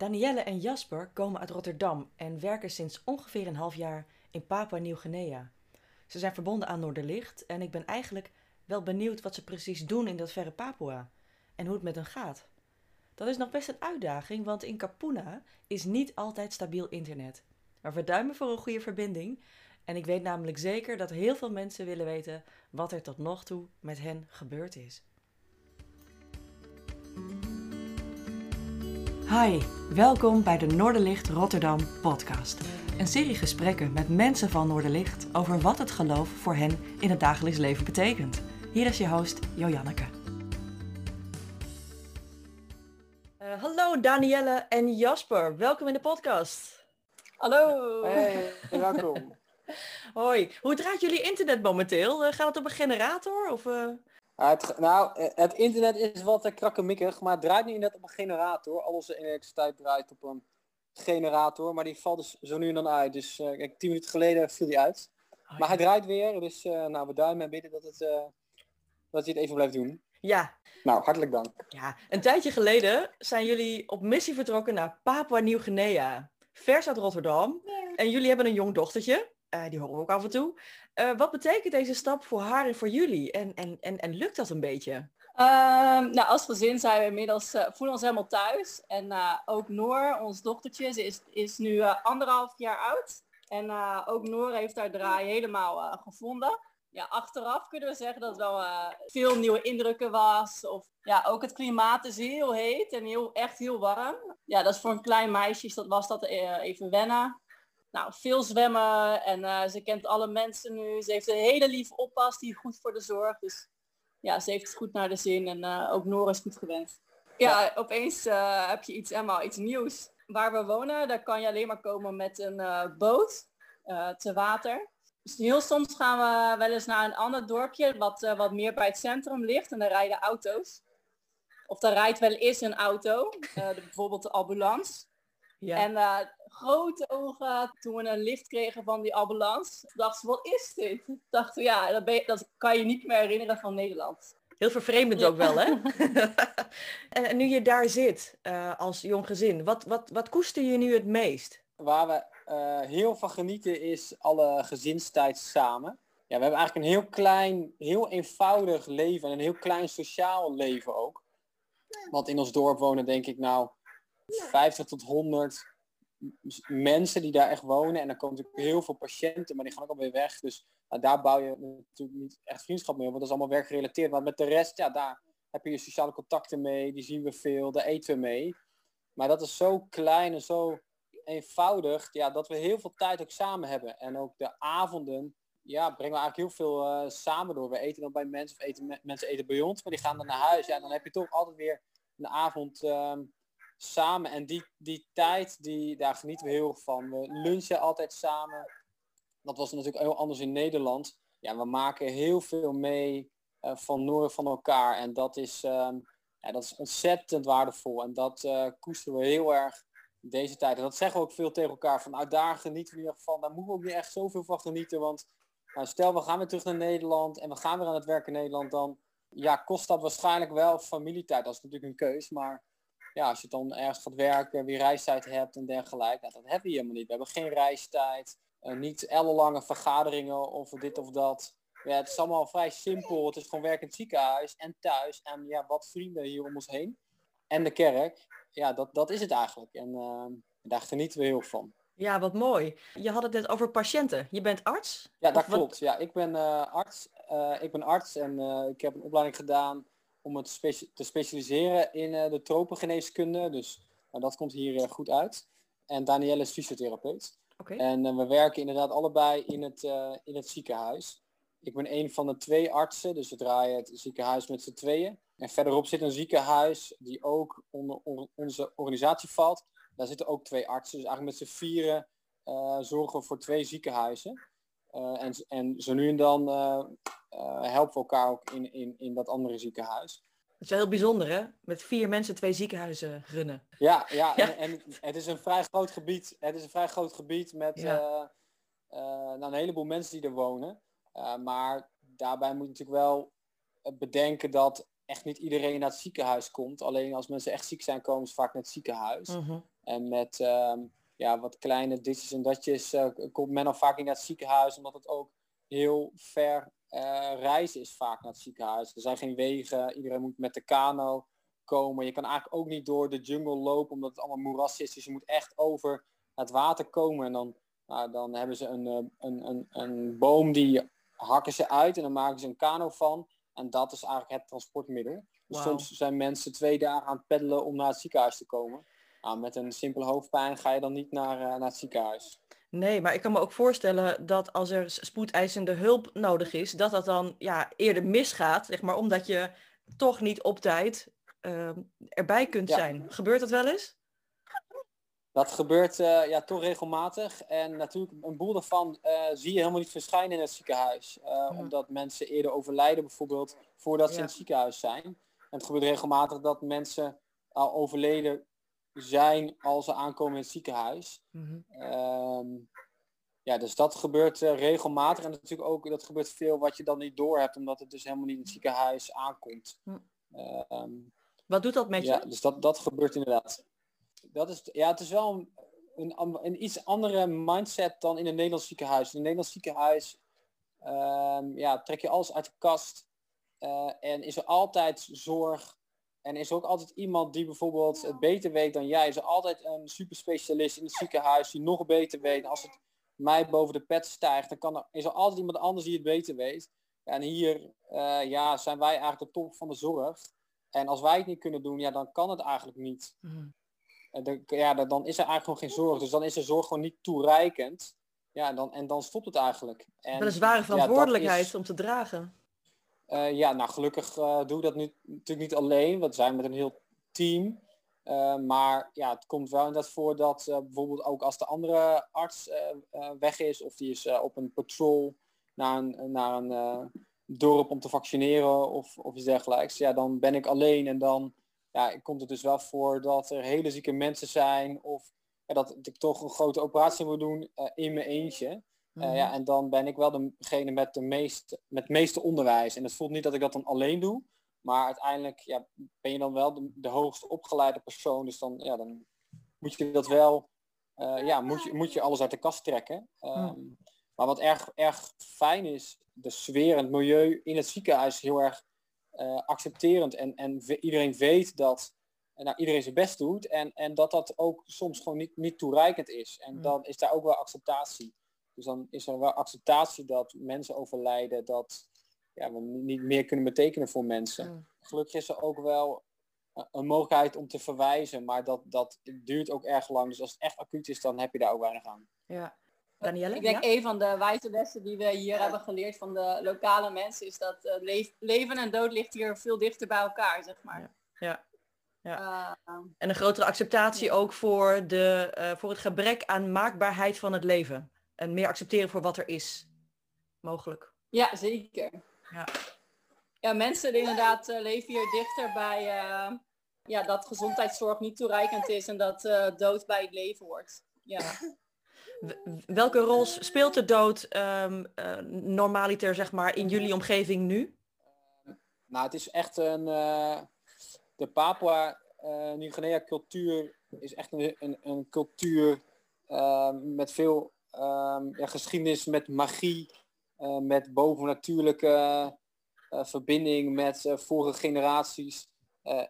Danielle en Jasper komen uit Rotterdam en werken sinds ongeveer een half jaar in Papua Nieuw-Guinea. Ze zijn verbonden aan Noorderlicht en ik ben eigenlijk wel benieuwd wat ze precies doen in dat verre Papua en hoe het met hen gaat. Dat is nog best een uitdaging, want in Kapuna is niet altijd stabiel internet. Maar we duimen voor een goede verbinding en ik weet namelijk zeker dat heel veel mensen willen weten wat er tot nog toe met hen gebeurd is. Hi, welkom bij de Noorderlicht Rotterdam podcast. Een serie gesprekken met mensen van Noorderlicht over wat het geloof voor hen in het dagelijks leven betekent. Hier is je host Joanneke. Uh, hallo Danielle en Jasper, welkom in de podcast. Hallo. Hey, welkom. Hoi, hoe draait jullie internet momenteel? Uh, gaat het op een generator? Of, uh... Het, nou, het internet is wat krakkemikkig, maar het draait niet net op een generator. Al onze elektriciteit draait op een generator, maar die valt dus zo nu en dan uit. Dus uh, kijk, tien minuten geleden viel die uit. Oh, maar hij draait weer, dus uh, nou, we duimen en bidden dat, het, uh, dat hij het even blijft doen. Ja. Nou, hartelijk dank. Ja, een tijdje geleden zijn jullie op missie vertrokken naar Papua Nieuw-Guinea. Vers uit Rotterdam. En jullie hebben een jong dochtertje. Die horen we ook af en toe. wat betekent deze stap voor haar en voor jullie? En, en, en, en lukt dat een beetje? Ehm, nou, als gezin zijn we inmiddels, uh, voelen ons helemaal thuis. En ook Noor, ons dochtertje, ze is, is nu anderhalf jaar oud. En ook Noor heeft haar draai helemaal gevonden. Ja, achteraf kunnen we zeggen dat het wel veel nieuwe indrukken was. Of ja, ook het klimaat is heel heet en heel, echt heel warm. Ja, dat is voor een klein meisje, dat was dat even wennen. Nou, veel zwemmen en ze kent alle mensen nu. Ze heeft een hele lieve oppas die goed voor de zorg. Dus ja, ze heeft het goed naar de zin en uh, ook Noor is goed gewend. Ja, opeens uh, heb je iets, helemaal iets nieuws. Waar we wonen, daar kan je alleen maar komen met een boot te water. Dus heel soms gaan we wel eens naar een ander dorpje wat, wat meer bij het centrum ligt en daar rijden auto's. Of daar rijdt wel eens een auto, de, bijvoorbeeld de ambulance. Ja. En uh, grote ogen toen we een lift kregen van die ambulance. dachten ze, wat is dit? Dachten ja, dat, je, dat kan je niet meer herinneren van Nederland. Heel vervreemdend ook wel, hè? en, nu je daar zit uh, als jong gezin, wat, wat, wat koester je nu het meest? Waar we uh, heel van genieten is alle gezinstijd samen. Ja, we hebben eigenlijk een heel klein, heel eenvoudig leven en een heel klein sociaal leven ook. Want in ons dorp wonen denk ik nou 50 tot 100 mensen die daar echt wonen. En dan komen natuurlijk heel veel patiënten, maar die gaan ook alweer weg. Dus nou, daar bouw je natuurlijk niet echt vriendschap mee, want dat is allemaal werkgerelateerd. Maar met de rest, ja, daar heb je je sociale contacten mee, die zien we veel, daar eten we mee. Maar dat is zo klein en zo eenvoudig, ja, dat we heel veel tijd ook samen hebben. En ook de avonden, ja, brengen we eigenlijk heel veel uh, samen door. We eten dan bij mensen, of eten, mensen eten bij ons, maar die gaan dan naar huis. Ja, en dan heb je toch altijd weer een avond... Uh, samen. En die, die tijd, die, daar genieten we heel erg van. We lunchen altijd samen. Dat was natuurlijk heel anders in Nederland. Ja, we maken heel veel mee uh, van Noor van elkaar. En dat is, uh, ja, dat is ontzettend waardevol. En dat uh, koesteren we heel erg deze tijd. En dat zeggen we ook veel tegen elkaar. Van nou, daar genieten we in ieder. Daar moeten we ook niet echt zoveel van genieten. Want nou, stel, we gaan weer terug naar Nederland en we gaan weer aan het werk in Nederland. Dan ja, kost dat waarschijnlijk wel familietijd. Dat is natuurlijk een keus. Maar ja, als je dan ergens gaat werken, weer reistijd hebt en dergelijke, nou, dat hebben we helemaal niet. We hebben geen reistijd, uh, niet ellenlange vergaderingen of dit of dat. Ja, het is allemaal vrij simpel. Het is gewoon werk in het ziekenhuis en thuis en ja, wat vrienden hier om ons heen. En de kerk. Ja, dat, dat is het eigenlijk. En uh, daar genieten we heel van. Ja, wat mooi. Je had het net over patiënten. Je bent arts? Ja, dat klopt. Ja, ik ben uh, arts. ik ben arts en ik heb een opleiding gedaan om het te specialiseren in uh, de tropengeneeskunde. Dus nou, dat komt hier uh, goed uit. En Danielle is fysiotherapeut. Okay. En uh, we werken inderdaad allebei in het, in het ziekenhuis. Ik ben een van de twee artsen, dus we draaien het ziekenhuis met z'n tweeën. En verderop zit een ziekenhuis die ook onder on onze organisatie valt. Daar zitten ook twee artsen. Dus eigenlijk met z'n vieren zorgen we voor twee ziekenhuizen. En, en zo nu en dan helpen we elkaar ook in, in, in dat andere ziekenhuis. Het is wel heel bijzonder, hè? Met vier mensen twee ziekenhuizen runnen. Ja, ja, ja. En, en, het is een vrij groot gebied. Het is een vrij groot gebied met ja. nou, een heleboel mensen die er wonen. maar daarbij moet je natuurlijk wel bedenken dat echt niet iedereen naar het ziekenhuis komt. Alleen als mensen echt ziek zijn, komen ze vaak naar het ziekenhuis. Mm En met ehm, ja, wat kleine ditjes en datjes komt men al vaak in het ziekenhuis, omdat het ook heel ver reizen is vaak naar het ziekenhuis. Er zijn geen wegen, iedereen moet met de kano komen. Je kan eigenlijk ook niet door de jungle lopen, omdat het allemaal moeras is. Dus je moet echt over het water komen. En dan, nou, dan hebben ze een, een, een, een boom die hakken ze uit en dan maken ze een kano van. En dat is eigenlijk het transportmiddel. Dus soms zijn mensen twee dagen aan het peddelen om naar het ziekenhuis te komen. Nou, met een simpele hoofdpijn ga je dan niet naar, uh, naar het ziekenhuis. Nee, maar ik kan me ook voorstellen dat als er spoedeisende hulp nodig is, dat dat dan ja, eerder misgaat, zeg maar, omdat je toch niet op tijd uh, erbij kunt ja. zijn. Gebeurt dat wel eens? Dat gebeurt uh, ja, toch regelmatig. En natuurlijk, een boel daarvan uh, zie je helemaal niet verschijnen in het ziekenhuis. Ja. Omdat mensen eerder overlijden bijvoorbeeld voordat ze in het ziekenhuis zijn. En het gebeurt regelmatig dat mensen al overleden zijn als ze aankomen in het ziekenhuis. Mm -hmm. ja, dus dat gebeurt uh, regelmatig. En natuurlijk ook, dat gebeurt veel wat je dan niet door hebt, omdat het dus helemaal niet in het ziekenhuis aankomt. Mm. wat doet dat met je? Ja, dus dat, dat gebeurt inderdaad. Dat is, ja, het is wel een, een, een iets andere mindset dan in een Nederlands ziekenhuis. In een Nederlands ziekenhuis um, ja, trek je alles uit de kast. Uh, en is er altijd zorg en is er ook altijd iemand die bijvoorbeeld het beter weet dan jij. Is er altijd een superspecialist in het ziekenhuis die nog beter weet. Als het mij boven de pet stijgt, dan kan er, is er altijd iemand anders die het beter weet. En hier uh, ja, zijn wij eigenlijk de top van de zorg. En als wij het niet kunnen doen, ja, dan kan het eigenlijk niet. Mm. De, ja, dan is er eigenlijk gewoon geen zorg. Dus dan is de zorg gewoon niet toereikend. Ja, en dan, en dan stopt het eigenlijk. En, dat is zware verantwoordelijkheid ja, is, om te dragen. Uh, ja, nou gelukkig uh, doe ik dat nu natuurlijk niet alleen. We zijn met een heel team. Uh, maar ja, het komt wel inderdaad voor dat bijvoorbeeld ook als de andere arts weg is of die is op een patrol naar een, naar een dorp om te vaccineren of, of iets dergelijks. Ja, dan ben ik alleen en dan ja, komt het dus wel voor dat er hele zieke mensen zijn of dat ik toch een grote operatie moet doen in mijn eentje. Uh, ja, en dan ben ik wel degene met, de meest, met het meeste onderwijs. En het voelt niet dat ik dat dan alleen doe. Maar uiteindelijk ja, ben je dan wel de, de hoogst opgeleide persoon. Dus dan, ja, dan moet je dat wel... Uh, ja, moet je, moet je alles uit de kast trekken. Um, maar wat erg, erg fijn is, de sfeer en het milieu in het ziekenhuis is heel erg uh, accepterend. En, en iedereen weet dat nou, iedereen zijn best doet. En, en dat dat ook soms gewoon niet, niet toereikend is. En dan is daar ook wel acceptatie. Dus dan is er wel acceptatie dat mensen overlijden, dat ja, we niet meer kunnen betekenen voor mensen. Mm. Gelukkig is er ook wel een mogelijkheid om te verwijzen, maar dat, dat duurt ook erg lang. Dus als het echt acuut is, dan heb je daar ook weinig aan. Ja. Danielle? Ik denk ja? een van de wijze lessen die we hier hebben geleerd van de lokale mensen is dat uh, le leven en dood ligt hier veel dichter bij elkaar, zeg maar. Ja. ja. Ja. Uh, en een grotere acceptatie ja. ook voor, de, uh, voor het gebrek aan maakbaarheid van het leven en meer accepteren voor wat er is. Mogelijk. Ja, zeker. Ja, ja mensen inderdaad uh, leven hier dichter bij uh, ja, dat gezondheidszorg niet toereikend is en dat uh, dood bij het leven wordt. Ja. Welke rol speelt de dood um, normaliter zeg maar in jullie omgeving nu? nou, het is echt een... de Papua Nieuw-Guinea cultuur is echt een, een, een cultuur met veel um, ja, geschiedenis met magie, uh, met bovennatuurlijke uh, verbinding met uh, vorige generaties.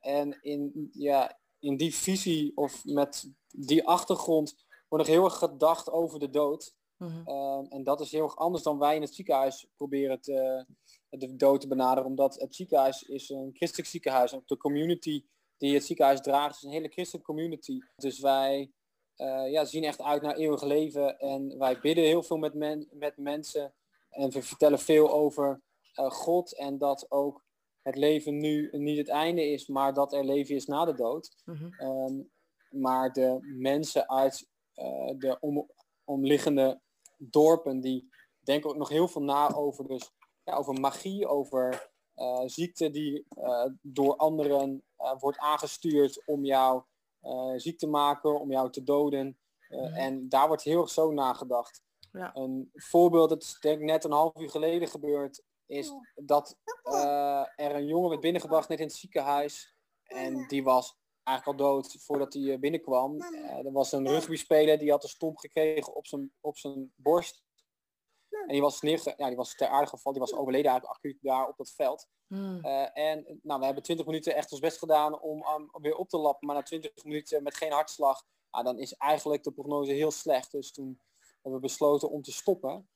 en in, ja, in die visie of met die achtergrond wordt nog heel erg gedacht over de dood. Mm -hmm. en dat is heel erg anders dan wij in het ziekenhuis proberen te, de dood te benaderen. Omdat het ziekenhuis is een christelijk ziekenhuis. En de community die het ziekenhuis draagt is een hele christelijke community. Dus wij uh, ja, zien echt uit naar eeuwig leven. En wij bidden heel veel met, men, met mensen. En we vertellen veel over uh, God. En dat ook het leven nu niet het einde is, maar dat er leven is na de dood. Mm -hmm. um, maar de mensen uit uh, de om, omliggende dorpen, die denken ook nog heel veel na over, dus, ja, over magie, over ziekte die door anderen wordt aangestuurd om jou ziek te maken, om jou te doden. Uh, mm. En daar wordt heel erg zo nagedacht. Ja. Een voorbeeld, dat is denk ik net een half uur geleden gebeurd, is dat uh, er een jongen werd binnengebracht net in het ziekenhuis. En die was eigenlijk al dood voordat hij binnenkwam. er was een rugbyspeler die had een stomp gekregen op zijn, op zijn borst. En die was, ja, die was ter aarde gevallen, die was overleden eigenlijk acuut daar op dat veld. Hmm. en nou, we hebben 20 minuten echt ons best gedaan om, om weer op te lappen, maar na 20 minuten met geen hartslag, ah, dan is eigenlijk de prognose heel slecht. Dus toen hebben we besloten om te stoppen.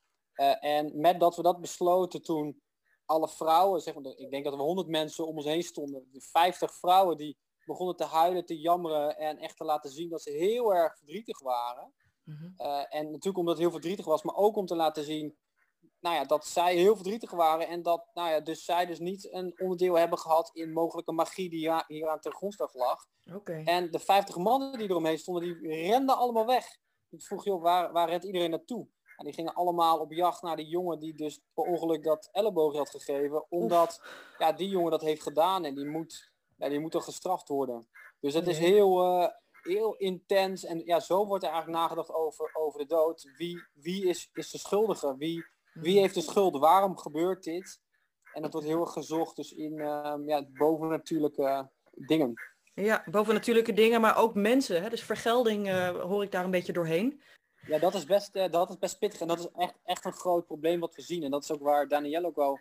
en met dat we dat besloten toen alle vrouwen, zeg maar, ik denk dat we 100 mensen om ons heen stonden, 50 vrouwen die begonnen te huilen, te jammeren en echt te laten zien dat ze heel erg verdrietig waren. Mhm. Uh, en natuurlijk omdat het heel verdrietig was, maar ook om te laten zien nou ja, dat zij heel verdrietig waren en dat nou ja, dus zij dus niet een onderdeel hebben gehad in mogelijke magie die hier aan ten grondslag lag. Okay. En de 50 mannen die eromheen stonden, die renden allemaal weg. Ik vroeg, joh, waar, waar rent iedereen naartoe? En die gingen allemaal op jacht naar die jongen die dus per ongeluk dat elleboog had gegeven. Omdat ja, die jongen dat heeft gedaan en die moet, ja, die moet toch gestraft worden. Dus het is heel, uh, heel intens. En ja, zo wordt er eigenlijk nagedacht over, over de dood. Wie, wie is, is de schuldige? Wie, wie heeft de schuld? Waarom gebeurt dit? En dat wordt heel erg gezocht dus in uh, ja, bovennatuurlijke dingen. Ja, bovennatuurlijke dingen, maar ook mensen. Hè? Dus vergelding uh, hoor ik daar een beetje doorheen. Ja, dat is, best, uh, dat is best pittig en dat is echt, echt een groot probleem wat we zien. En dat is ook waar Danielle ook wel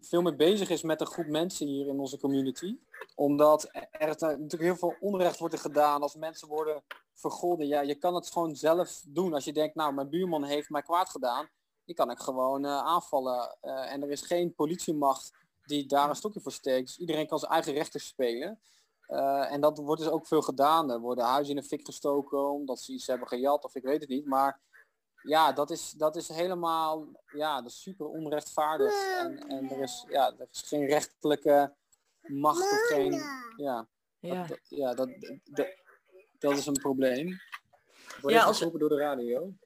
veel mee bezig is met een groep mensen hier in onze community. Omdat er natuurlijk heel veel onrecht wordt gedaan als mensen worden vergolden. Ja, je kan het gewoon zelf doen. Als je denkt, nou, mijn buurman heeft mij kwaad gedaan. Die kan ik gewoon uh, aanvallen. Uh, en er is geen politiemacht die daar een stokje voor steekt. Dus iedereen kan zijn eigen rechter spelen. Uh, en dat wordt dus ook veel gedaan. Er worden huizen in de fik gestoken omdat ze iets hebben gejat of ik weet het niet. Maar ja, dat is, dat is helemaal ja, dat is super onrechtvaardig. En, en er, is, ja, er is geen rechtelijke macht of geen... Ja, ja. Dat, ja dat, dat, dat is een probleem. Word Ja, als- door de radio.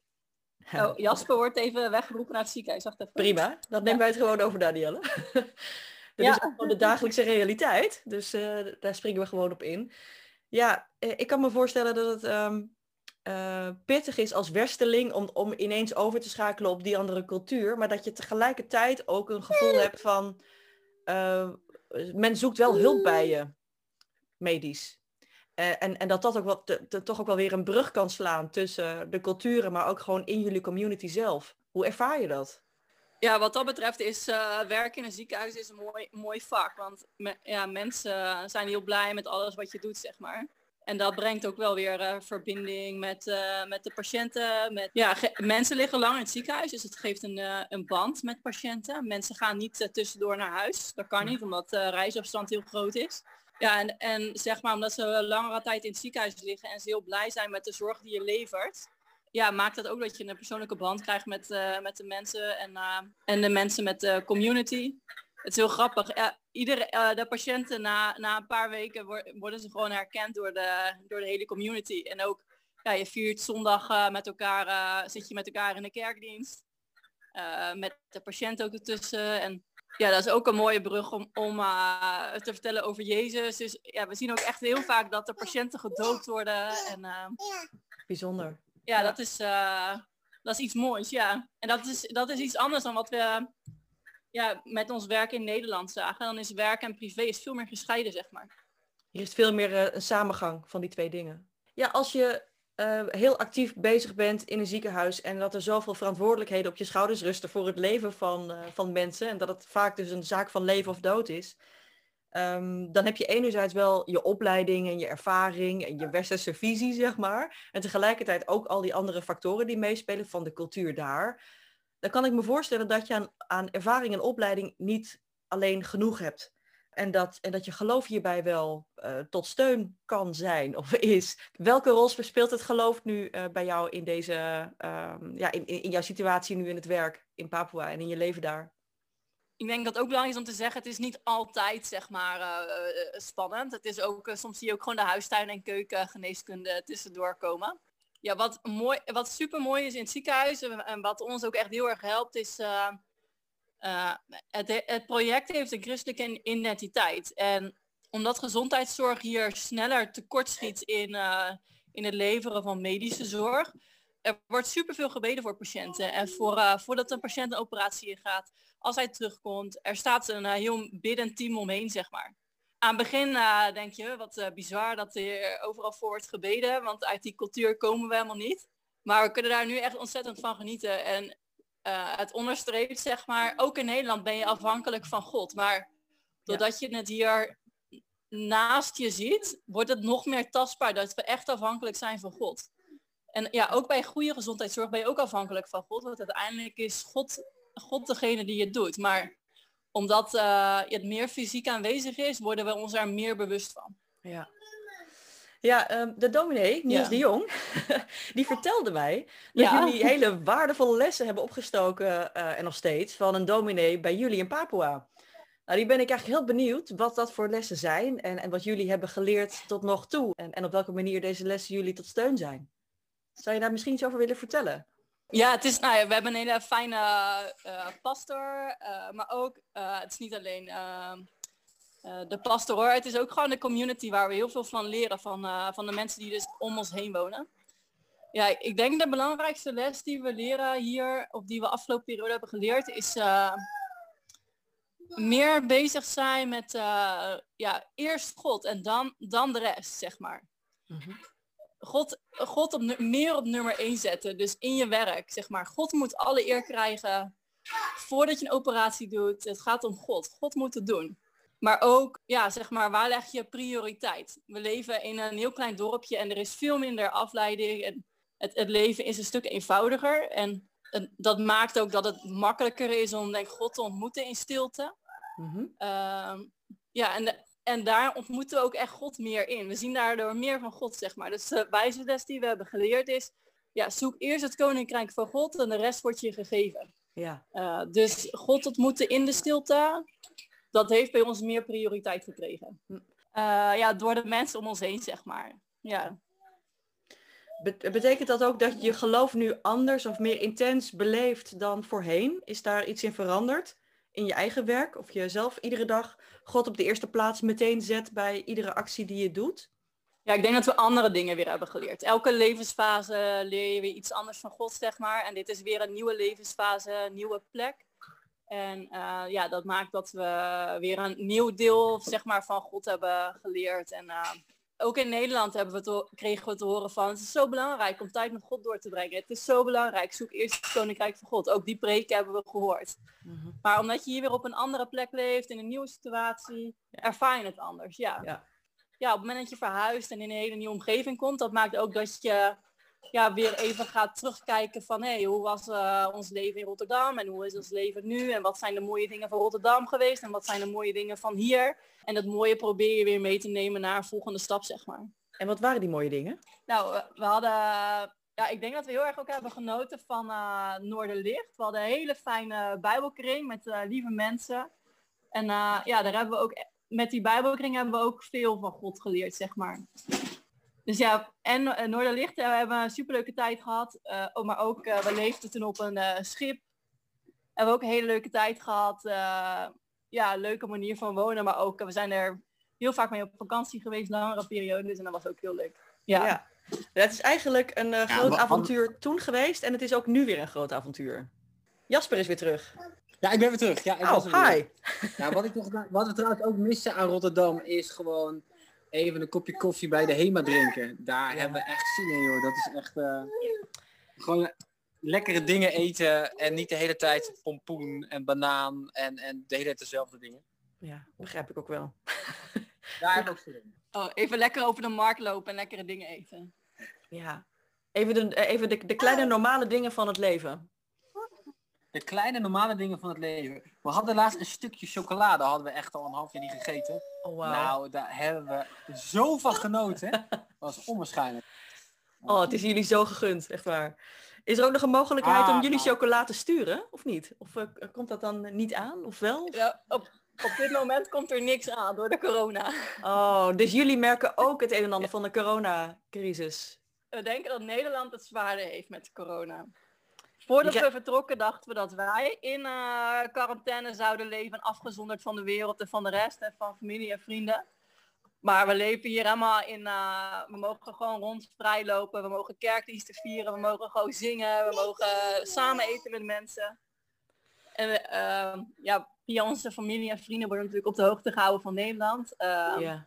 Oh, Jasper wordt even weggeroepen naar het ziekenhuis. Wacht even. Prima, dat nemen wij het gewoon over, Danielle. Dat Ja. is gewoon de dagelijkse realiteit, dus eh, daar springen we gewoon op in. Ja, eh, ik kan me voorstellen dat het ehm, eh, pittig is als wersteling om, om ineens over te schakelen op die andere cultuur, maar dat je tegelijkertijd ook een gevoel hebt van, eh, men zoekt wel hulp bij je, medisch. Eh, en, en dat dat ook wat, toch ook wel weer een brug kan slaan tussen de culturen, maar ook gewoon in jullie community zelf. Hoe ervaar je dat? Ja, wat dat betreft is eh, werken in een ziekenhuis is een mooi, mooi vak. Want ja, mensen zijn heel blij met alles wat je doet, zeg maar. En dat brengt ook wel weer eh, verbinding met, eh, met de patiënten. Met, ja, mensen liggen lang in het ziekenhuis, dus het geeft een, eh, een band met patiënten. Mensen gaan niet tussendoor naar huis. Dat kan niet, omdat de reisafstand heel groot is. Ja, en, en zeg maar omdat ze langere tijd in het ziekenhuis liggen en ze heel blij zijn met de zorg die je levert, ja, maakt dat ook dat je een persoonlijke band krijgt met, met de mensen en, en de mensen met de community. Het is heel grappig. Ja, iedere, eh, de patiënten na, na een paar weken wor- worden ze gewoon herkend door de, door de hele community. En ook, ja, je viert zondag eh, met elkaar, eh, zit je met elkaar in de kerkdienst. Met de patiënt ook ertussen. En ja, dat is ook een mooie brug om, om te vertellen over Jezus. Dus ja, we zien ook echt heel vaak dat de patiënten gedoopt worden. En Bijzonder. ja, Ja. dat is, dat is iets moois, ja. En dat is, dat is iets anders dan wat we ja, met ons werk in Nederland zagen. Dan is werk en privé is veel meer gescheiden, zeg maar. Hier is veel meer eh, een samengang van die twee dingen. Ja, als je eh, heel actief bezig bent in een ziekenhuis en dat er zoveel verantwoordelijkheden op je schouders rusten voor het leven van, eh, van mensen en dat het vaak dus een zaak van leven of dood is, ehm, dan heb je enerzijds wel je opleiding en je ervaring en je westerse visie, zeg maar, en tegelijkertijd ook al die andere factoren die meespelen van de cultuur daar. Dan kan ik me voorstellen dat je aan, aan ervaring en opleiding niet alleen genoeg hebt. En dat, en dat je geloof hierbij wel eh, tot steun kan zijn of is. Welke rol speelt het geloof nu eh, bij jou in deze, ehm, ja, in, in, jouw situatie nu in het werk in Papua en in je leven daar? Ik denk dat ook belangrijk is om te zeggen, het is niet altijd zeg maar eh, spannend. Het is ook, soms zie je ook gewoon de huistuin- en keukengeneeskunde tussendoor komen. Ja, wat, mooi, wat super mooi is in het ziekenhuis en, wat ons ook echt heel erg helpt, is eh, eh, het, het project heeft een christelijke identiteit. En omdat gezondheidszorg hier sneller tekortschiet in, eh, in het leveren van medische zorg, er wordt superveel gebeden voor patiënten. En voor, voordat een patiënt een operatie ingaat, als hij terugkomt, er staat een heel biddend team omheen, zeg maar. Aan het begin uh, denk je, wat uh, bizar dat er overal voor wordt gebeden, want uit die cultuur komen we helemaal niet. Maar we kunnen daar nu echt ontzettend van genieten. En uh, het onderstreept, zeg maar, ook in Nederland ben je afhankelijk van God. Maar doordat ja. je het hier naast je ziet, wordt het nog meer tastbaar dat we echt afhankelijk zijn van God. En ja, ook bij goede gezondheidszorg ben je ook afhankelijk van God. Want uiteindelijk is God, God degene die het doet. Maar omdat uh, het meer fysiek aanwezig is, worden we ons daar meer bewust van. Ja. Ja, um, de dominee, Niels ja. de Jong, die vertelde mij dat ja. jullie hele waardevolle lessen hebben opgestoken uh, en nog steeds van een dominee bij jullie in Papua. Nou, die ben ik eigenlijk heel benieuwd wat dat voor lessen zijn en, en wat jullie hebben geleerd tot nog toe. En, en op welke manier deze lessen jullie tot steun zijn. Zou je daar misschien iets over willen vertellen? Ja, het is, nou ja, we hebben een hele fijne uh, pastor, uh, maar ook, uh, het is niet alleen de pastor hoor, het is ook gewoon de community waar we heel veel van leren van, van de mensen die dus om ons heen wonen. Ja, ik denk de belangrijkste les die we leren hier, of die we afgelopen periode hebben geleerd, is meer bezig zijn met ja, eerst God en dan, dan de rest, zeg maar. -hmm. God, God op, meer op nummer 1 zetten. Dus in je werk, zeg maar. God moet alle eer krijgen voordat je een operatie doet. Het gaat om God. God moet het doen. Maar ook, ja, zeg maar, waar leg je prioriteit? We leven in een heel klein dorpje en er is veel minder afleiding. En het, het leven is een stuk eenvoudiger. En dat maakt ook dat het makkelijker is om, denk God te ontmoeten in stilte. Mm -hmm. uh, ja, en de, en daar ontmoeten we ook echt God meer in. We zien daardoor meer van God, zeg maar. Dus de wijze les die we hebben geleerd is, ja, zoek eerst het koninkrijk van God en de rest wordt je gegeven. Ja. Uh, dus God ontmoeten in de stilte, dat heeft bij ons meer prioriteit gekregen. Uh, ja, door de mensen om ons heen, zeg maar. Ja. Betekent dat ook dat je geloof nu anders of meer intens beleeft dan voorheen? Is daar iets in veranderd? In je eigen werk? Of je zelf iedere dag God op de eerste plaats meteen zet bij iedere actie die je doet? Ja, ik denk dat we andere dingen weer hebben geleerd. Elke levensfase leer je weer iets anders van God, zeg maar. En dit is weer een nieuwe levensfase, een nieuwe plek. En uh, ja, dat maakt dat we weer een nieuw deel zeg maar, van God hebben geleerd. En uh, ook in Nederland hebben we te, kregen we te horen van het is zo belangrijk om tijd met God door te brengen. Het is zo belangrijk. Zoek eerst het koninkrijk van God. Ook die preken hebben we gehoord. Mm -hmm. Maar omdat je hier weer op een andere plek leeft, in een nieuwe situatie, ja. ervaar je het anders. Ja. ja. Ja. op het moment dat je verhuist en in een hele nieuwe omgeving komt, dat maakt ook dat je ja, weer even gaat terugkijken van hé, hey, hoe was uh, ons leven in Rotterdam en hoe is ons leven nu en wat zijn de mooie dingen van Rotterdam geweest en wat zijn de mooie dingen van hier. En dat mooie probeer je weer mee te nemen naar een volgende stap, zeg maar. En wat waren die mooie dingen? Nou, we hadden, ja, ik denk dat we heel erg ook hebben genoten van uh, Noorderlicht. We hadden een hele fijne bijbelkring met uh, lieve mensen. En ja, daar hebben we ook, met die bijbelkring hebben we ook veel van God geleerd, zeg maar. Dus ja, en uh, Noorderlicht uh, hebben we een superleuke tijd gehad. Uh, oh, maar ook, we leefden toen op een schip. Hebben we ook een hele leuke tijd gehad. ja, leuke manier van wonen. Maar ook, we zijn er heel vaak mee op vakantie geweest, langere periodes. En dat was ook heel leuk. Ja. ja. Het is eigenlijk een ja, groot avontuur toen geweest. En het is ook nu weer een groot avontuur. Jasper is weer terug. Ja, ik ben weer terug. Ja, ik oh, hi. Ja, wat, ik nog, wat we trouwens ook missen aan Rotterdam is gewoon even een kopje koffie bij de HEMA drinken. Daar hebben we echt zin in, joh. Dat is echt uh, gewoon lekkere dingen eten en niet de hele tijd pompoen en banaan en, en de hele tijd dezelfde dingen. Ja, begrijp ik ook wel. Daar heb ik ook zin in. Oh, even lekker over de markt lopen en lekkere dingen eten. Ja, even de, eh, even de, de kleine normale dingen van het leven. De kleine normale dingen van het leven. We hadden laatst een stukje chocolade, hadden we echt al een half jaar niet gegeten. Oh, wow. Nou, daar hebben we zo van genoten. Dat was onwaarschijnlijk. Oh, het is jullie zo gegund, echt waar. Is er ook nog een mogelijkheid ah, om jullie nou. chocolade te sturen, of niet? Of uh, komt dat dan niet aan, of wel? Ja, op, op dit moment komt er niks aan door de corona. Oh, dus jullie merken ook het een en ander van de coronacrisis? We denken dat Nederland het zwaarder heeft met corona. Voordat we vertrokken dachten we dat wij in uh, quarantaine zouden leven, afgezonderd van de wereld en van de rest en van familie en vrienden. Maar we leven hier helemaal in, uh, we mogen gewoon rond vrij lopen, we mogen kerkdiensten vieren, we mogen gewoon zingen, we mogen samen eten met mensen. En uh, ja, via onze familie en vrienden worden natuurlijk op de hoogte gehouden van Nederland. Ehm,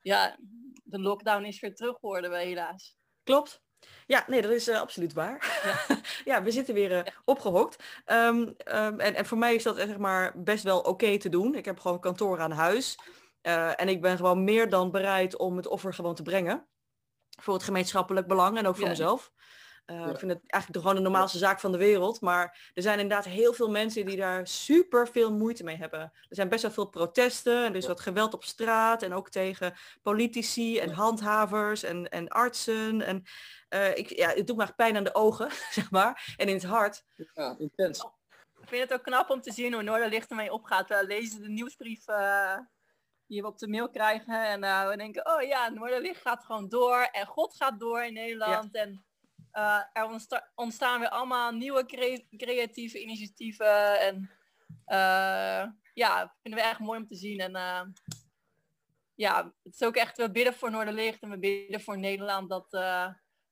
Ja. de lockdown is weer terug geworden helaas. Klopt. Ja, nee, dat is eh, absoluut waar. Ja. we zitten weer eh, opgehokt. Ehm, ehm, en, en voor mij is dat eh, zeg maar best wel oké te doen. Ik heb gewoon kantoor aan huis. En ik ben gewoon meer dan bereid om het offer gewoon te brengen. Voor het gemeenschappelijk belang en ook voor Ja. mezelf. Eh, Ja. Ik vind het eigenlijk gewoon de normaalste zaak van de wereld. Maar er zijn inderdaad heel veel mensen die daar super veel moeite mee hebben. Er zijn best wel veel protesten en er is wat geweld op straat. En ook tegen politici en handhavers en, en artsen. En eh, ik, ja, het doet me echt pijn aan de ogen, zeg maar. En in het hart. Ja, intens. Ik vind het ook knap om te zien hoe Noorderlicht ermee opgaat. We lezen de nieuwsbrief eh, die we op de mail krijgen. En eh, we denken, oh ja, Noorderlicht gaat gewoon door. En God gaat door in Nederland. En eh, er ontsta- ontstaan weer allemaal nieuwe crea- creatieve initiatieven. En eh, ja, vinden we echt mooi om te zien. En eh, ja, het is ook echt, we bidden voor Noorderlicht en we bidden voor Nederland dat,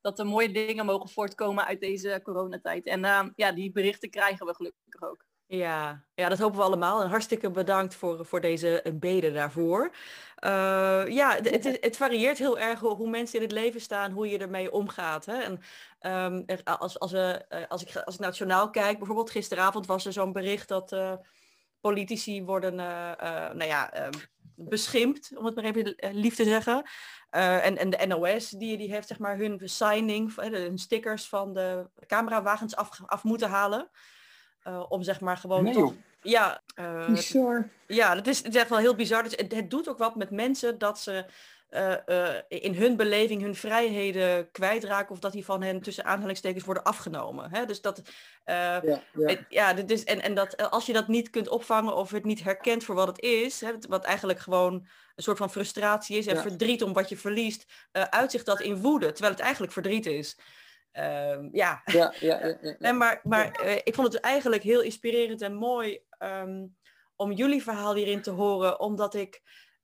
dat er mooie dingen mogen voortkomen uit deze coronatijd. En ja, die berichten krijgen we gelukkig ook. Ja, ja, dat hopen we allemaal. En hartstikke bedankt voor, voor deze eh, beden daarvoor. Eh, ja, het, het, varieert heel erg hoe, mensen in het leven staan, hoe je ermee omgaat. Hè? En ehm, als, als, we, eh, als, ik, als ik journaal kijk, bijvoorbeeld gisteravond was er zo'n bericht dat politici worden eh, nou ja, ehm, beschimpt, om het maar even lief te zeggen. En, en de NOS, die, die heeft zeg maar hun signing, hun stickers van de camerawagens af, af moeten halen. Eh, om zeg maar gewoon Nee, toch... joh. Ja, eh, Bizar. ja, dat is, het is echt wel heel bizar. Dus het, het doet ook wat met mensen dat ze eh, in hun beleving hun vrijheden kwijtraken of dat die van hen tussen aanhalingstekens worden afgenomen. Hè? Dus dat, Ja, ja. ja, en, en dat als je dat niet kunt opvangen of het niet herkent voor wat het is, hè, wat eigenlijk gewoon een soort van frustratie is en Ja. verdriet om wat je verliest, uitzicht dat in woede, terwijl het eigenlijk verdriet is. Ehm, ja, Ja, ja, ja, en maar maar eh, ik vond het eigenlijk heel inspirerend en mooi ehm, om jullie verhaal hierin te horen, omdat ik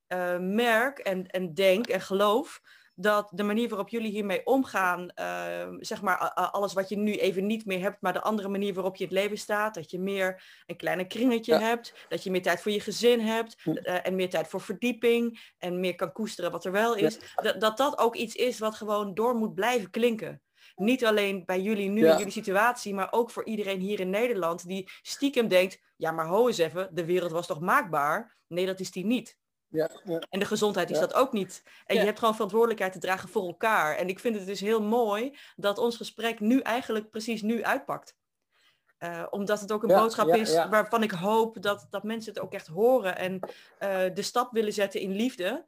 eh, merk en, en denk en geloof dat de manier waarop jullie hiermee omgaan, ehm, zeg maar alles wat je nu even niet meer hebt, maar de andere manier waarop je in het leven staat, dat je meer een kleine kringetje Ja. hebt, dat je meer tijd voor je gezin hebt Hm. eh, en meer tijd voor verdieping en meer kan koesteren wat er wel is, dat dat ook iets is wat gewoon door moet blijven klinken. Niet alleen bij jullie nu Ja. in jullie situatie, maar ook voor iedereen hier in Nederland die stiekem denkt, ja maar ho eens even, de wereld was toch maakbaar? Nee, dat is die niet. Ja, ja. En de gezondheid is Ja. dat ook niet. En je hebt gewoon verantwoordelijkheid te dragen voor elkaar. En ik vind het dus heel mooi dat ons gesprek nu eigenlijk precies nu uitpakt. Eh, omdat het ook een boodschap is waarvan ik hoop dat, dat mensen het ook echt horen en eh, de stap willen zetten in liefde.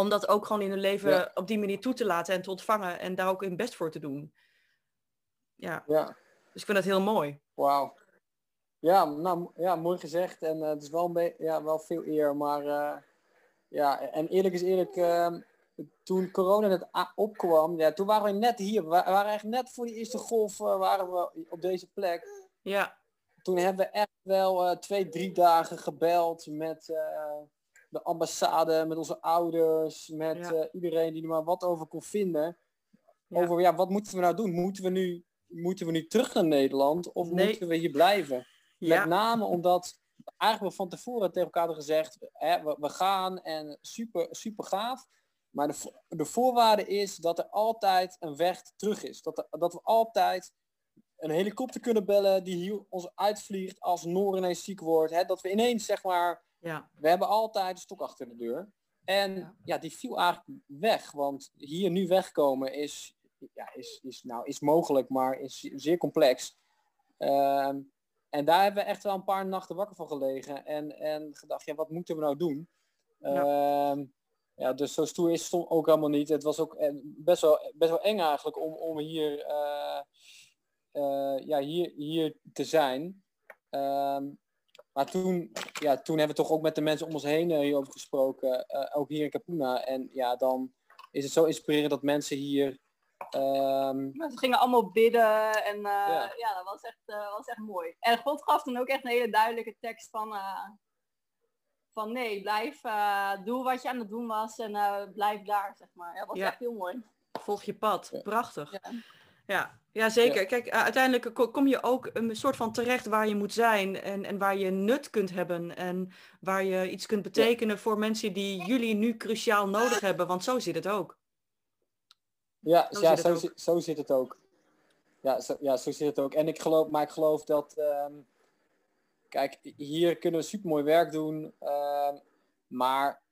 Om dat ook gewoon in hun leven Ja. op die manier toe te laten en te ontvangen en daar ook hun best voor te doen. Ja, ja. dus ik vind dat heel mooi. Wauw. Ja, nou, ja, mooi gezegd. En eh, het is wel, een be- ja, wel veel eer. Maar eh, ja, en eerlijk is eerlijk, ehm, toen corona net a- opkwam, ja, toen waren we net hier. We wa- we waren eigenlijk net voor die eerste golf eh, waren we op deze plek. Ja, Toen hebben we echt wel twee, drie dagen gebeld met de ambassade, met onze ouders, met Ja. eh, iedereen die er maar wat over kon vinden. Ja. Over ja, wat moeten we nou doen? Moeten we nu, moeten we nu terug naar Nederland of Nee. moeten we hier blijven? ja, Met name omdat eigenlijk wel van tevoren tegen elkaar hadden gezegd, hè, we, we gaan en super, super gaaf. Maar de, de voorwaarde is dat er altijd een weg terug is. Dat, er- dat we altijd een helikopter kunnen bellen die hier ons uitvliegt als Noor ineens ziek wordt. Hè, dat we ineens zeg maar, ja, we hebben altijd een stok achter de deur. En Ja. ja, die viel eigenlijk weg. Want hier nu wegkomen is, ja, is, is, nou, is mogelijk, maar is zeer complex. Ehm, en daar hebben we echt wel een paar nachten wakker van gelegen. En, en gedacht, ja, wat moeten we nou doen? Ja. Ehm, ja, dus zo stoer is het ook helemaal niet. Het was ook eh, best wel, best wel eng eigenlijk om, om hier, eh, eh, ja, hier, hier te zijn. Ehm, maar toen, ja, toen hebben we toch ook met de mensen om ons heen eh, hierover gesproken. eh, ook hier in Capuna. En ja, dan is het zo inspirerend dat mensen hier... ehm, Mensen gingen allemaal bidden en eh, Ja. ja. dat was echt, eh, was echt mooi. En God gaf toen ook echt een hele duidelijke tekst van, eh, van nee, blijf, eh, doe wat je aan het doen was en eh, blijf daar, zeg maar. Ja, dat was Ja. echt heel mooi. volg je pad. Prachtig. Ja. Ja, ja zeker. Kijk, uh, uiteindelijk kom je ook een soort van terecht waar je moet zijn en, en waar je nut kunt hebben en waar je iets kunt betekenen voor mensen die jullie nu cruciaal nodig hebben, want zo zit het ook. Ja, zo, ja, zit, zo, zo zit het ook. Ja zo, ja, zo zit het ook. En ik geloof, maar ik geloof dat, uh, kijk, hier kunnen we supermooi werk doen, uh, maar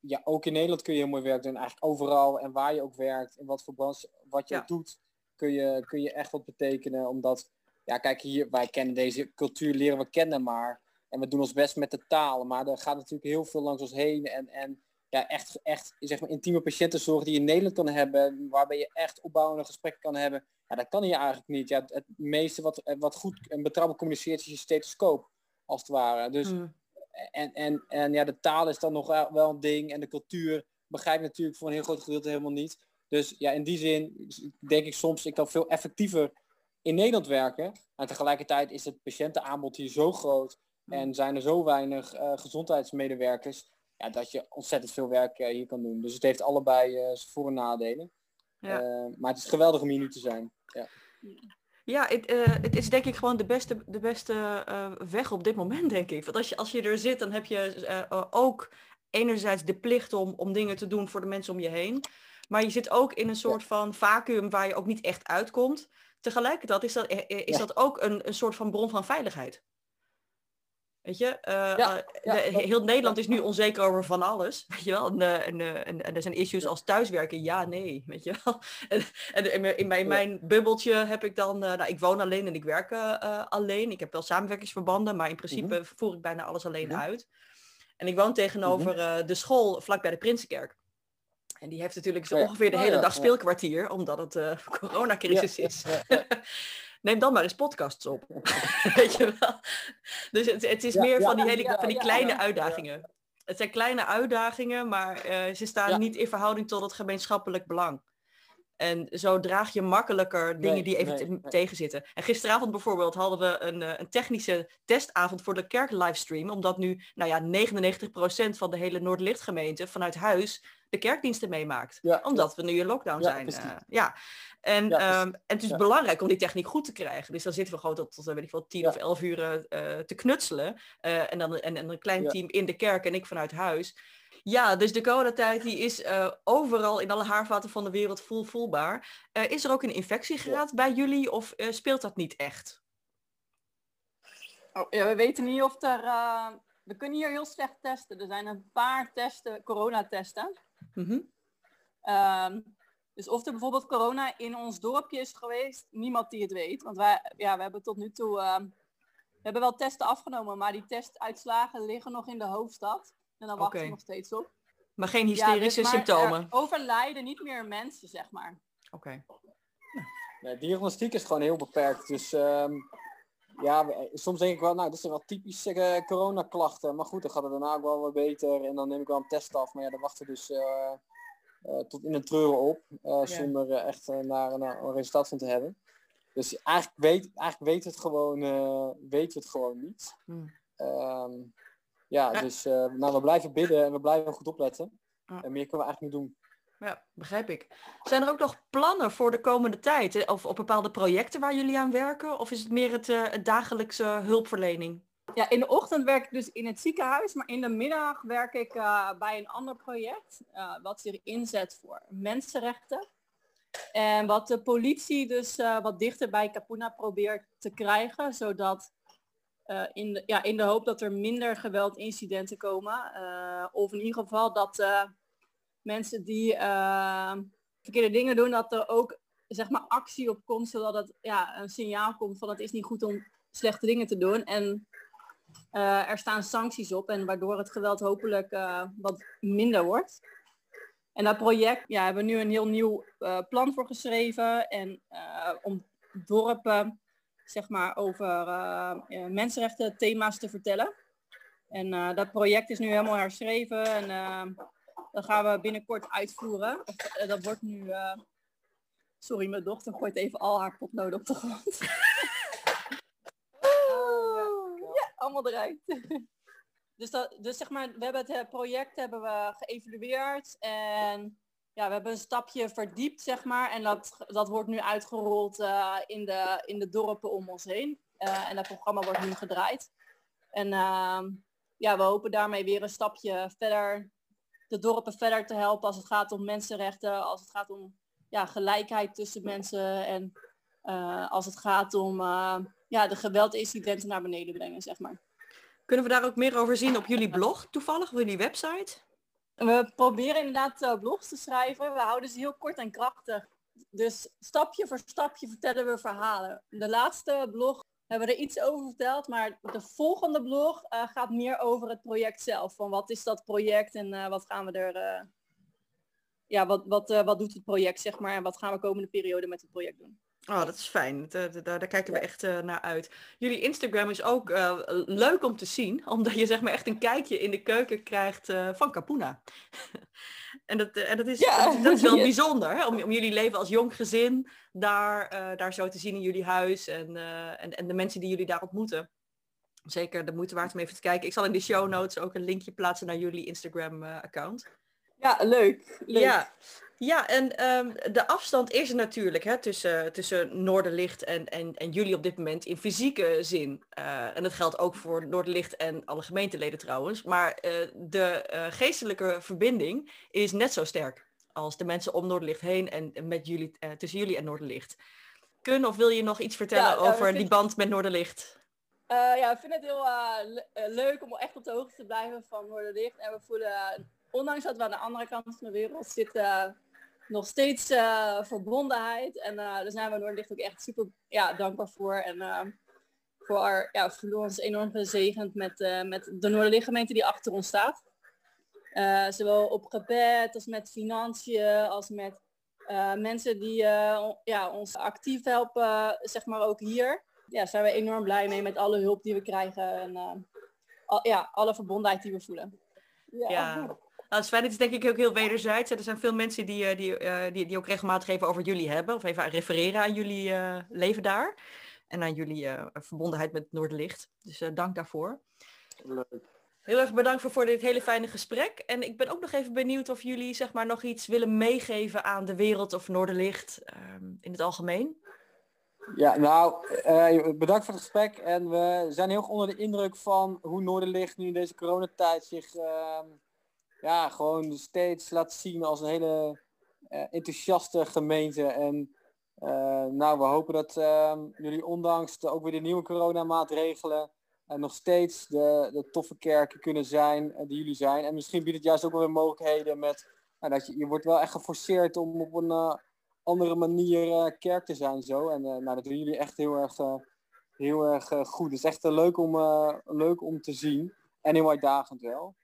ja, ook in Nederland kun je heel mooi werk doen. Eigenlijk overal en waar je ook werkt, in wat voor branche, wat je ja. doet, kun je, kun je echt wat betekenen. Omdat, ja, kijk hier, wij kennen deze cultuur, leren we kennen maar. En we doen ons best met de taal. Maar er gaat natuurlijk heel veel langs ons heen. En, en ja, echt, echt zeg maar, intieme patiëntenzorg die je in Nederland kan hebben, waarbij je echt opbouwende gesprekken kan hebben. Ja, dat kan hier eigenlijk niet. Ja, het meeste wat, wat goed en betrouwbaar communiceert is je stethoscoop, als het ware. Dus, mm. en, en, en ja, de taal is dan nog wel een ding en de cultuur begrijp natuurlijk voor een heel groot gedeelte helemaal niet. Dus ja, in die zin denk ik soms, ik kan veel effectiever in Nederland werken. En tegelijkertijd is het patiëntenaanbod hier zo groot en zijn er zo weinig uh, gezondheidsmedewerkers ja, dat je ontzettend veel werk uh, hier kan doen. Dus het heeft allebei uh, zijn voor- en nadelen. Ja. Maar het is geweldig om hier nu te zijn. Ja, ja het, het is denk ik gewoon de beste, de beste weg op dit moment, denk ik. Want als je, als je er zit, dan heb je ook enerzijds de plicht om, om dingen te doen voor de mensen om je heen. Maar je zit ook in een soort van vacuüm waar je ook niet echt uitkomt. Tegelijkertijd is dat, is ja. dat ook een, een soort van bron van veiligheid. Weet je, uh, ja, ja, de, heel Nederland is nu onzeker over van alles. Weet je wel, en, en, en, en er zijn issues als thuiswerken, ja, nee, weet je wel. En, in, in, mijn, in mijn bubbeltje heb ik dan, uh, nou, ik woon alleen en ik werk uh, alleen. Ik heb wel samenwerkingsverbanden, maar in principe mm -hmm. voer ik bijna alles alleen mm -hmm. uit. En ik woon tegenover -hmm. de school vlak bij de Prinsenkerk. En die heeft natuurlijk zo ongeveer de hele oh, ja, dag speelkwartier, omdat het uh, coronacrisis is. Neem dan maar eens podcasts op. Weet je wel? Dus het, het is meer van die, hele, van die kleine uitdagingen. Het zijn kleine uitdagingen, maar uh, ze staan niet in verhouding tot het gemeenschappelijk belang. En zo draag je makkelijker dingen nee, die even nee, nee. tegenzitten. En gisteravond bijvoorbeeld hadden we een, uh, een technische testavond voor de kerk livestream. Omdat nu nou ja, 99% van de hele Noordlichtgemeente vanuit huis de kerkdiensten meemaakt. Ja, omdat we nu in lockdown ja, zijn. Uh, ja. En, ja, um, en het is belangrijk om die techniek goed te krijgen. Dus dan zitten we gewoon tot, tot weet ik wel, 10 of 11 uur uh, te knutselen. en dan en, en een klein team in de kerk en ik vanuit huis. Ja, dus de coronatijd die is uh, overal in alle haarvaten van de wereld voel, voelbaar. Uh, is er ook een infectiegraad bij jullie of uh, speelt dat niet echt? Oh, ja, we weten niet of er... we kunnen hier heel slecht testen. Er zijn een paar testen, coronatesten. Mm -hmm. um, dus of er bijvoorbeeld corona in ons dorpje is geweest, niemand die het weet. Want wij, ja, we hebben tot nu toe... we hebben wel testen afgenomen, maar die testuitslagen liggen nog in de hoofdstad. En dan wachten okay. we nog steeds op. Maar geen hysterische ja, dus symptomen? overlijden niet meer mensen, zeg maar. Oké. Okay. De diagnostiek is gewoon heel beperkt. Dus um, ja, soms denk ik wel, nou, dat zijn wel typische uh, coronaklachten. Maar goed, dan gaat het daarna ook wel wat beter. En dan neem ik wel een test af. Maar ja, dan wachten we dus uh, uh, tot in een treuren op. Ja. Zonder echt naar, naar, een resultaat van te hebben. Dus eigenlijk weet, eigenlijk weet het gewoon, weten het gewoon niet. Hmm. Um, ja, ja, dus nou, we blijven bidden en we blijven goed opletten. En meer kunnen we eigenlijk niet doen. Ja, begrijp ik. Zijn er ook nog plannen voor de komende tijd? Of op bepaalde projecten waar jullie aan werken? Of is het meer het, uh, het dagelijkse hulpverlening? Ja, in de ochtend werk ik dus in het ziekenhuis, maar in de middag werk ik uh, bij een ander project, wat zich inzet voor mensenrechten. En wat de politie dus wat dichter bij Capuna probeert te krijgen, zodat in, de, ja, in de hoop dat er minder geweldincidenten komen. Of in ieder geval dat mensen die verkeerde dingen doen, dat er ook zeg maar actie op komt, zodat het ja, een signaal komt van het is niet goed om slechte dingen te doen. En er staan sancties op en waardoor het geweld hopelijk wat minder wordt. En dat project ja, hebben we nu een heel nieuw plan voor geschreven. En om dorpen zeg maar, over mensenrechten thema's te vertellen. En dat project is nu helemaal herschreven en dat gaan we binnenkort uitvoeren. Of, dat wordt nu... Sorry, mijn dochter gooit even al haar potnoden op de grond. oh, ja, allemaal eruit. dus, dat, dus zeg maar, we hebben het project hebben we geëvalueerd en ja, we hebben een stapje verdiept, zeg maar. En dat, dat wordt nu uitgerold uh, in, de, in de dorpen om ons heen. Uh, en dat programma wordt nu gedraaid. En uh, ja, we hopen daarmee weer een stapje verder, de dorpen verder te helpen als het gaat om mensenrechten, als het gaat om ja, gelijkheid tussen mensen en uh, als het gaat om ja, de geweldincidenten naar beneden brengen, zeg maar. Kunnen we daar ook meer over zien op jullie blog toevallig, op jullie website? We proberen inderdaad uh, blogs te schrijven. We houden ze heel kort en krachtig. Dus stapje voor stapje vertellen we verhalen. De laatste blog hebben we er iets over verteld, maar de volgende blog uh, gaat meer over het project zelf. Van wat is dat project en uh, wat gaan we er... ja, wat, wat, wat doet het project, zeg maar, en wat gaan we komende periode met het project doen. Oh, dat is fijn. Daar, daar, daar kijken we echt uh, naar uit. Jullie Instagram is ook uh, leuk om te zien, omdat je zeg maar echt een kijkje in de keuken krijgt uh, van Capuna. en dat, en dat, is, ja. dat, dat, is wel bijzonder, om, om jullie leven als jong gezin daar, daar zo te zien in jullie huis en, en, en de mensen die jullie daar ontmoeten. Zeker de moeite waard om even te kijken. Ik zal in de show notes ook een linkje plaatsen naar jullie Instagram-account. Ja, leuk. leuk. Ja. Ja, en um, de afstand is er natuurlijk hè, tussen, tussen Noorderlicht en, en, en jullie op dit moment in fysieke zin. Uh, en dat geldt ook voor Noorderlicht en alle gemeenteleden trouwens. Maar uh, de uh, geestelijke verbinding is net zo sterk als de mensen om Noorderlicht heen en met jullie, tussen jullie en Noorderlicht. Kun of wil je nog iets vertellen ja, over die band met Noorderlicht? ja, ik vind het heel leuk om echt op de hoogte te blijven van Noorderlicht. En we voelen, ondanks dat we aan de andere kant van de wereld zitten nog steeds uh, verbondenheid. En uh, daar zijn we Noordlicht ook echt super ja, dankbaar voor. En uh, voor, ja, voelen ons enorm gezegend met, met de Noorderlichtgemeente die achter ons staat. zowel op gebed als met financiën, als met mensen die ja, ons actief helpen, zeg maar ook hier. Ja, zijn we enorm blij mee met alle hulp die we krijgen en al, ja, alle verbondenheid die we voelen. ja. Nou, het is fijn, het is denk ik ook heel wederzijds. Er zijn veel mensen die, uh, die, uh, die, die ook regelmatig even over jullie hebben. Of even refereren aan jullie uh, leven daar. En aan jullie verbondenheid met Noorderlicht. Dus dank daarvoor. Leuk. Heel erg bedankt voor, voor dit hele fijne gesprek. En ik ben ook nog even benieuwd of jullie zeg maar, nog iets willen meegeven aan de wereld of Noorderlicht ehm, in het algemeen. Ja, nou, bedankt voor het gesprek. En we zijn heel erg onder de indruk van hoe Noorderlicht nu in deze coronatijd zich ehm, ja, gewoon steeds laat zien als een hele uh, enthousiaste gemeente. En uh, nou, we hopen dat uh, jullie ondanks de, ook weer de nieuwe coronamaatregelen uh, nog steeds de, de toffe kerken kunnen zijn die jullie zijn. En misschien biedt het juist ook wel weer mogelijkheden met nou, dat je, je wordt wel echt geforceerd om op een andere manier kerk te zijn zo. En nou, dat doen jullie echt heel erg, heel erg goed. Het is echt leuk, om, leuk om te zien. En heel uitdagend wel.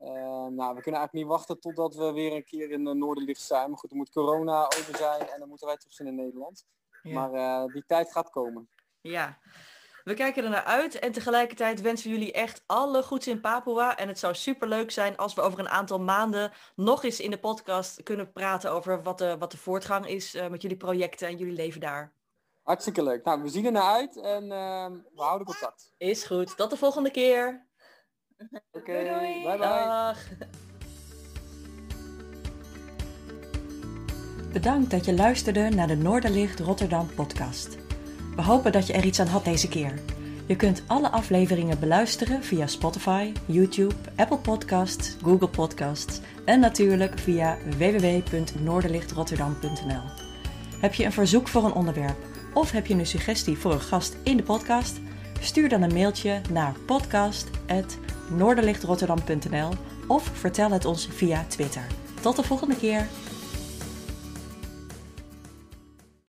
Uh, nou, we kunnen eigenlijk niet wachten totdat we weer een keer in de Noorderlicht zijn. Maar goed, dan moet corona over zijn en dan moeten wij terug zijn in Nederland. Ja. Maar uh, die tijd gaat komen. Ja, we kijken er naar uit en tegelijkertijd wensen we jullie echt alle goeds in Papua. En het zou super leuk zijn als we over een aantal maanden nog eens in de podcast kunnen praten over wat de, wat de voortgang is uh, met jullie projecten en jullie leven daar. Hartstikke leuk. Nou, we zien er naar uit en we houden contact. Is goed. Tot de volgende keer. Oké, okay, bye bye. Dag. Bedankt dat je luisterde naar de Noorderlicht Rotterdam podcast. We hopen dat je er iets aan had deze keer. Je kunt alle afleveringen beluisteren via Spotify, YouTube, Apple Podcasts, Google Podcasts en natuurlijk via www.noorderlichtrotterdam.nl. Heb je een verzoek voor een onderwerp of heb je een suggestie voor een gast in de podcast? Stuur dan een mailtje naar podcast@ noorderlichtrotterdam.nl of vertel het ons via Twitter. Tot de volgende keer!